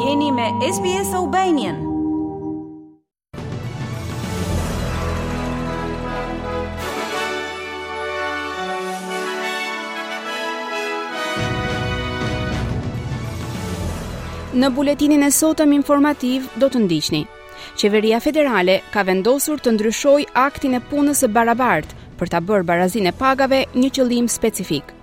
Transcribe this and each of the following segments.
Jeni me SBS Albanian. Në buletinin e sotëm informativ do të ndiqni. Qeveria federale ka vendosur të ndryshojë aktin e punës së barabartë për ta bërë barazinë e pagave një qëllim specifik.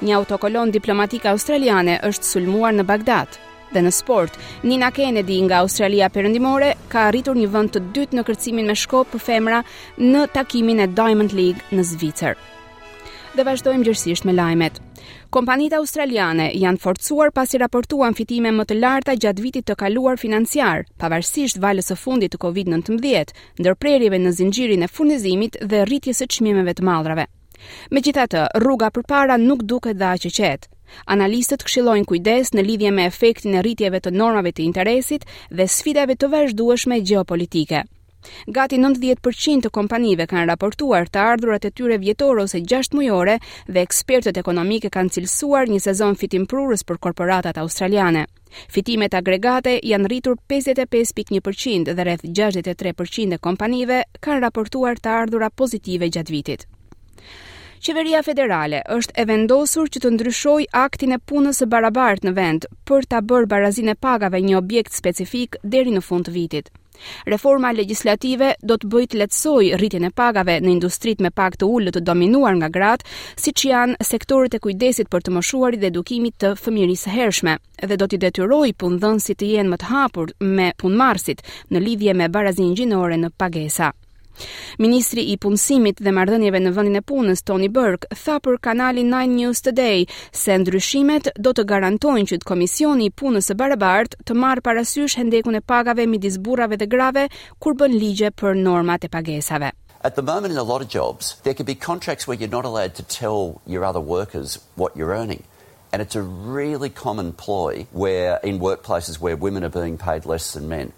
Një autokolonë diplomatike australiane është sulmuar në Bagdad. Dhe në sport, Nina Kennedy nga Australia Perëndimore ka arritur një vend të dytë në kërcimin me shkop për femra në takimin e Diamond League në Zvicër. Dhe vazhdojmë gjerësisht me lajmet. Kompanitë australiane janë forcuar pasi raportuan fitime më të larta gjatë vitit të kaluar financiar, pavarësisht valës së fundit të COVID-19, ndërprerjeve në zinxhirin e furnizimit dhe rritjes së çmimeve të mallrave. Megjithatë, rruga përpara nuk duket dhe aq e qetë. Analistët këshillojnë kujdes në lidhje me efektin e rritjeve të normave të interesit dhe sfidave të vazhdueshme gjeopolitike. Gati 90% të kompanive kanë raportuar të ardhurat e tyre vjetore ose 6 mujore dhe ekspertët ekonomikë kanë cilësuar një sezon fitimprurës për korporatat australiane. Fitimet agregate janë rritur 55.1% dhe rreth 63% e kompanive kanë raportuar të ardhura pozitive gjatë vitit. Qeveria federale është e vendosur që të ndryshojë aktin e punës së barabartë në vend për ta bërë barazinë e pagave një objekt specifik deri në fund të vitit. Reforma legjislative do të bëjë të lehtësojë rritjen e pagave në industritë me pagë të ulët të dominuar nga gratë, siç janë sektorët e kujdesit për të moshuarit dhe edukimit të fëmijërisë së hershme, dhe do t'i detyrojë punëdhënësit të jenë më të hapur me punëmarrësit në lidhje me barazinë gjinore në pagesa. Ministri i Punësimit dhe Marrëdhënieve në vendin e punës, Tony Burke, tha për kanalin Nine News Today se ndryshimet do të garantojnë që Komisioni i Punës së Barabartë të marrë parasysh hendekun e pagave midis burrave dhe grave kur bën ligje për normat e pagesave. At the moment in a lot of jobs, there can be contracts where you're not allowed to tell your other workers what you're earning. And it's a really common ploy where in workplaces where women are being paid less than men.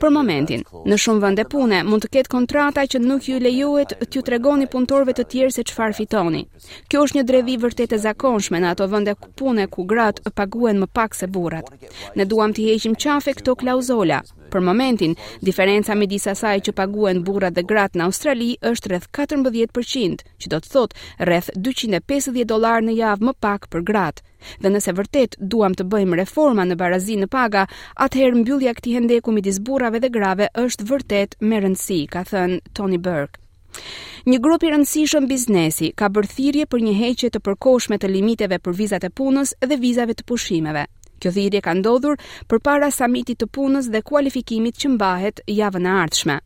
Për momentin, në shumë vende pune mund të ketë kontrata që nuk ju lejohet t'ju tregoni punëtorëve të tjerë se çfarë fitoni. Kjo është një dredhi vërtet e zakonshme në ato vende pune ku gratë paguhen më pak se burrat. Ne duam t'i heqim qafe këto klauzola. Për momentin, diferenca midis asaj që paguhen burrat dhe gratë në Australi është rreth 14%. që do të thotë rreth dyqind e pesëdhjetë dollarë në javë më pak për gratë. Dhe nëse vërtet duam të bëjmë reforma në barazinë në paga, atëherë mbyllja e këtij hendeku midis burrave dhe grave është vërtet me rëndësi, ka thënë Tony Burke. Një grup i rëndësishëm biznesi ka bërë thirrje për një heqje të përkohshme të limiteve për vizat e punës dhe vizave të pushimeve. Kjo thirrje ka ndodhur përpara samitit të punës dhe kualifikimit që mbahet javën e ardhshme.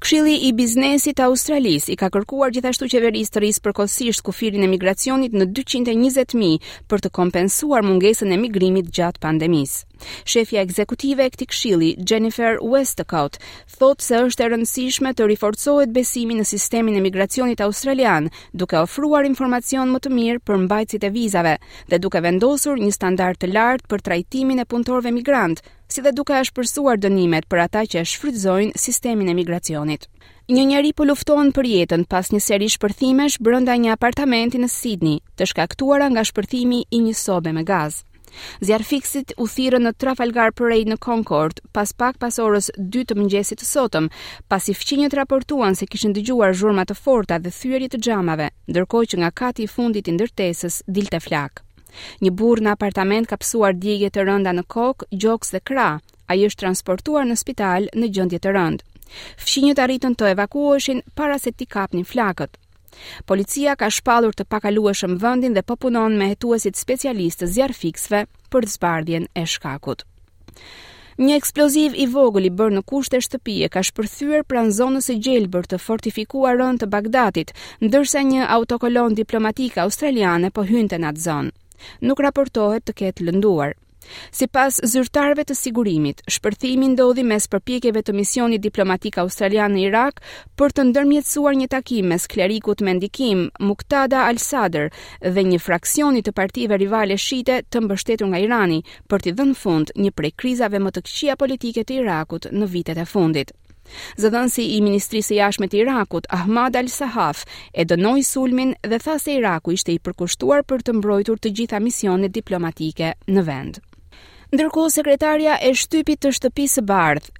Këshilli i Biznesit të Australisë i ka kërkuar gjithashtu qeverisë të rrisë përkohësisht kufirin e migracionit në 220.000 për të kompensuar mungesën e migrimit gjatë pandemisë. Shefja ekzekutive e këtij këshilli, Jennifer Westacott, thotë se është e rëndësishme të riforcohet besimi në sistemin e migracionit australian, duke ofruar informacion më të mirë për mbajtësit e vizave dhe duke vendosur një standard të lartë për trajtimin e punëtorëve migrantë, si dhe duke ashpërsuar dënimet për ata që e shfrytëzojnë sistemin e migracionit. Një njeri po lufton për jetën pas një seri shpërthimesh brenda një apartamenti në Sydney, të shkaktuara nga shpërthimi i një sobe me gaz. Zjarrfikësit u thirrën në Trafalgar Parade në Concord pas pak pas orës 2 të mëngjesit të sotëm, pasi fqinjët raportuan se kishin dëgjuar zhurma të forta dhe thyerje të xhamave, ndërkohë që nga kati i fundit i ndërtesës dilte flakë. Një burrë në apartament ka pësuar djegje të rënda në kokë, gjoks dhe krah. Ai është transportuar në spital në gjendje të rëndë. Fqinjët arritën të evakuoheshin para se t'i kapnin flakët. Policia ka shpallur të pakalueshëm vendin dhe po punon me hetuesit specialistë zjarrfikësve për zbardhjen e shkakut. Një eksploziv i vogël i bërë në kushte shtëpie ka shpërthyer pranë zonës së gjelbër të fortifikuar rëndë të Bagdatit, ndërsa një autokolonë diplomatike australiane po hynte në atë zonë. Nuk raportohet të ketë lënduar. Sipas zyrtarëve të sigurimit, shpërthimi ndodhi mes përpjekjeve të misionit diplomatik australian në Irak për të ndërmjetësuar një takim mes klerikut me ndikim Muktada al-Sadr dhe një fraksioni të partive rivale shiite të mbështetur nga Irani, për t'i dhënë fund një prej krizave më të këqija politike të Irakut në vitet e fundit. Zëdhënësi i Ministrisë së Jashtme të Irakut, Ahmad al-Sahaf, e dënoi sulmin dhe tha se Iraku ishte i përkushtuar për të mbrojtur të gjitha misionet diplomatike në vend. Ndërkohë, sekretarja e shtypit të Shtëpisë së Bardhë,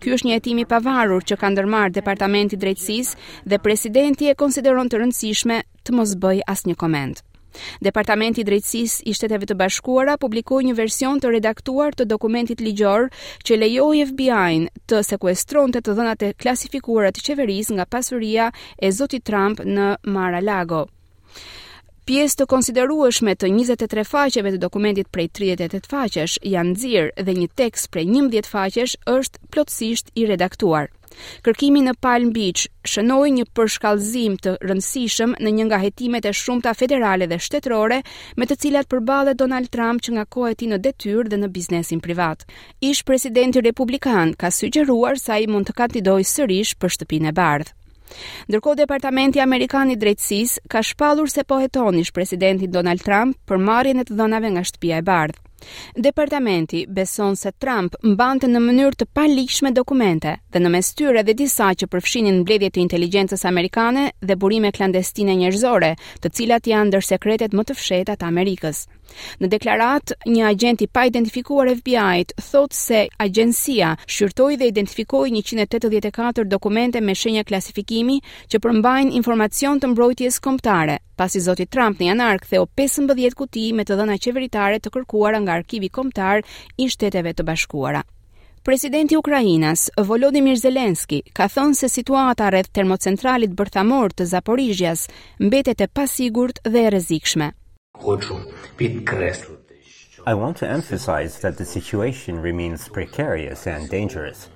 Ky është një hetim i pavarur që ka ndërmarrë Departamenti i Drejtësisë dhe presidenti e konsideron të rëndësishme të mos bëjë asnjë koment. Departamenti i Drejtësisë i Shteteve të Bashkuara publikoi një version të redaktuar të dokumentit ligjor që lejoi FBI-n të sekuestronte të dhënat e klasifikuara të qeverisë nga pasuria e zotit Trump në Mar-a-Lago. Pjesë të konsiderueshme të 23 faqeve të dokumentit prej 38 faqesh janë nxirë dhe një tekst prej 11 faqesh është plotësisht i redaktuar. Kërkimi në Palm Beach shënoi një përshkallëzim të rëndësishëm në një nga hetimet e shumta federale dhe shtetërore me të cilat përballet Donald Trump që nga koha e tij në detyrë dhe në biznesin privat. Ish-presidenti republikan ka sugjeruar se ai mund të kandidojë sërish për Shtëpinë e Bardhë. Ndërkohë Departamenti Amerikan i Drejtësisë ka shpallur se po heton ish-presidentin Donald Trump për marrjen e të dhënave nga Shtëpia e Bardhë. Departamenti beson se Trump mbante në mënyrë të paligjshme dokumente dhe në mes tyre edhe disa që përfshinin mbledhje të inteligjencës amerikane dhe burime klandestine njerëzore, të cilat janë ndër sekretet më të fshehta të Amerikës. Në deklaratë, një agjent i paidentifikuar i FBI-t thotë se agjencia shqyrtoi dhe identifikoi 184 dokumente me shenja klasifikimi që përmbajnë informacion të mbrojtjes kombëtare, pasi zoti Trump në janar ktheu 15 kuti me të dhëna qeveritare të kërkuara nga Arkivi Kombëtar i Shteteve të Bashkuara. Presidenti ukrainas Volodymyr Zelensky ka thënë se situata rreth termocentralit bërthamor të Zaporizhias mbetet e pasigurt dhe e rrezikshme. Koço, pit kresllë të shqo. I want to emphasize that the situation remains precarious and dangerous.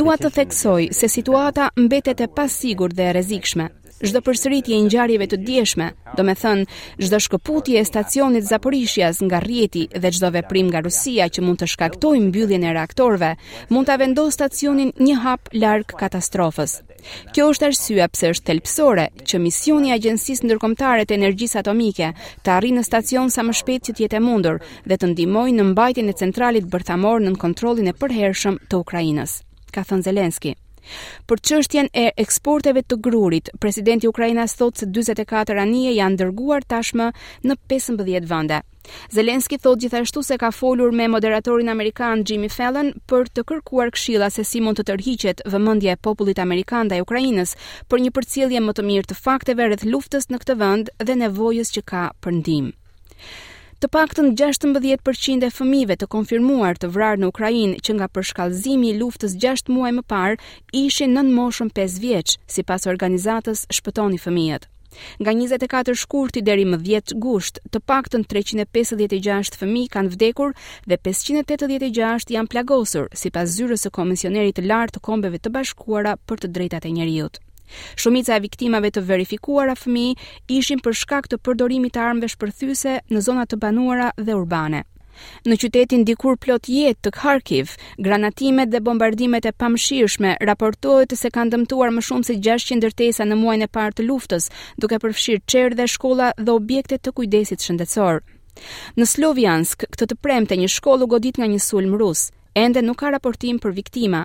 Dua të theksoj se situata mbetet e pasigurt dhe e rrezikshme. Çdo përsëritje e ngjarjeve të djeshme, domethënë çdo shkëputje e stacionit Zaporizhias nga rrjeti dhe çdo veprim nga Rusia që mund të shkaktojë mbylljen e reaktorëve, mund ta vendosë stacionin një hap larg katastrofës. Kjo është arsyeja pse është thelbësore që misioni i Agjencisë Ndërkombëtare të Energjisë Atomike të arrijë në stacion sa më shpejt që të jetë e mundur dhe të ndihmojë në mbajtjen e centralit bërthamor nën kontrollin e përhershëm të Ukrainës, ka thënë Zelensky. Për çështjen e eksporteve të grurit, presidenti ukrainas thotë se 44 anije janë dërguar tashmë në pesëmbëdhjetë vende. Zelensky thotë gjithashtu se ka folur me moderatorin amerikan Jimmy Fallon për të kërkuar këshilla se si mund të tërhiqet vëmendja e popullit amerikan ndaj Ukrainës për një përcjellje më të mirë të fakteve rreth luftës në këtë vend dhe nevojës që ka për ndihmë. Të paktën 16% e fëmijëve të konfirmuar të vrarë në Ukrainë që nga përshkallëzimi i luftës 6 muaj më parë ishin nën moshën 5 vjeç, sipas organizatës Shpëtoni fëmijët. Nga njëzet e katër shkurti deri më dhjetë gusht, të paktën treqind e pesëdhjetë e gjashtë fëmijë kanë vdekur dhe pesëqind e tetëdhjetë e gjashtë janë plagosur, sipas Zyrës së Komisionerit të Lartë të Kombeve të Bashkuara për të Drejtat e Njeriut. Shumica e viktimave të verifikuara fëmijë ishin për shkak të përdorimit të armëve shpërthyese në zona të banuara dhe urbane. Në qytetin dikur plot jetë të Kharkiv, granatimet dhe bombardimet e pamëshirshme raportohet se kanë dëmtuar më shumë se 600 ndërtesa në muajin e parë të luftës, duke përfshirë çerdhe, shkolla dhe objekte të kujdesit shëndetësor. Në Sloviansk, këtë të premte një shkollë u godit nga një sulm rus. Ende nuk ka raportim për viktima.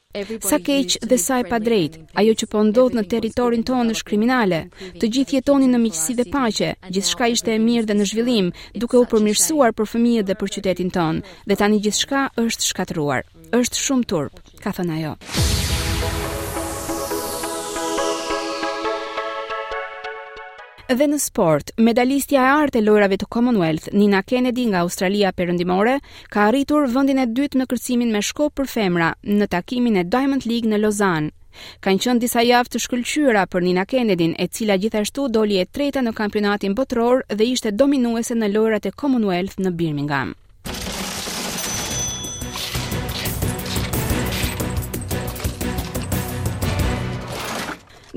Sa keq dhe sa e padrejtë, ajo që po ndodh në territorin tonë është kriminale. Të gjithë jetonin në miqësi dhe paqe, gjithçka ishte e mirë dhe në zhvillim, duke u përmirësuar për fëmijët dhe për qytetin tonë, dhe tani gjithçka është shkatërruar. Është shumë turp, ka thënë ajo. Dhe në sport, medalistja e artë e lojrave të Commonwealth, Nina Kennedy nga Australia Perëndimore, ka arritur vendin e dytë në kërcimin me shkop për femra në takimin e Diamond League në Lozanë. Kanë qenë disa javë të shkëlqyera për Nina Kennedyn, e cila gjithashtu doli e treta në kampionatin botëror dhe ishte dominuese në lojërat e Commonwealth në Birmingham.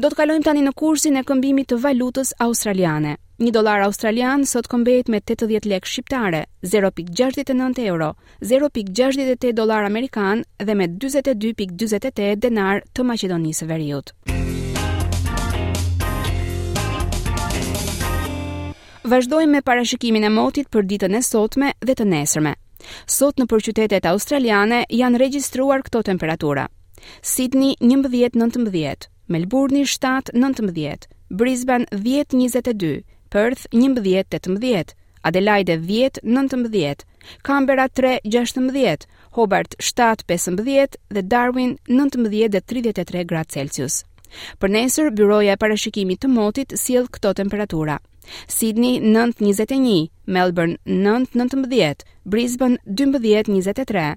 Do të kalojmë tani në kursin e këmbimit të valutës australiane. Një dollar australian sot këmbehet me tetëdhjetë lekë shqiptare, zero pikë gjashtëdhjetë e nëntë euro, zero pikë gjashtëdhjetë e tetë dollarë amerikanë dhe me dyzet e dy pikë dyzet e tetë denarë të Maqedonisë së Veriut. Vazhdojmë me parashikimin e motit për ditën e sotme dhe të nesërme. Sot nëpër qytetet australiane janë regjistruar këto temperatura. Sydney 11-19, Melburni shtatë nëntëmbëdhjetë, Brisban dhjetë njëzet e dy, Përth njëmbëdhjetë tetëmbëdhjetë, Adelaide dhjetë nëntëmbëdhjetë, Kanberra tre gjashtëmbëdhjetë, Hobart shtatë pesëmbëdhjetë dhe Darwin nëntëmbëdhjetë dhe tridhjetë e tre gradë Celsius. Për nesër, byroja e parashikimit të motit sjell këto temperatura. Sydney 9:21, Melbourne 9:19, Brisbane 12:23.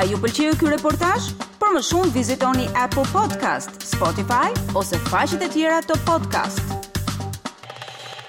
A ju pëlqeu ky reportazh? Për më shumë vizitoni Apple Podcast, Spotify ose faqet e tjera të podcast.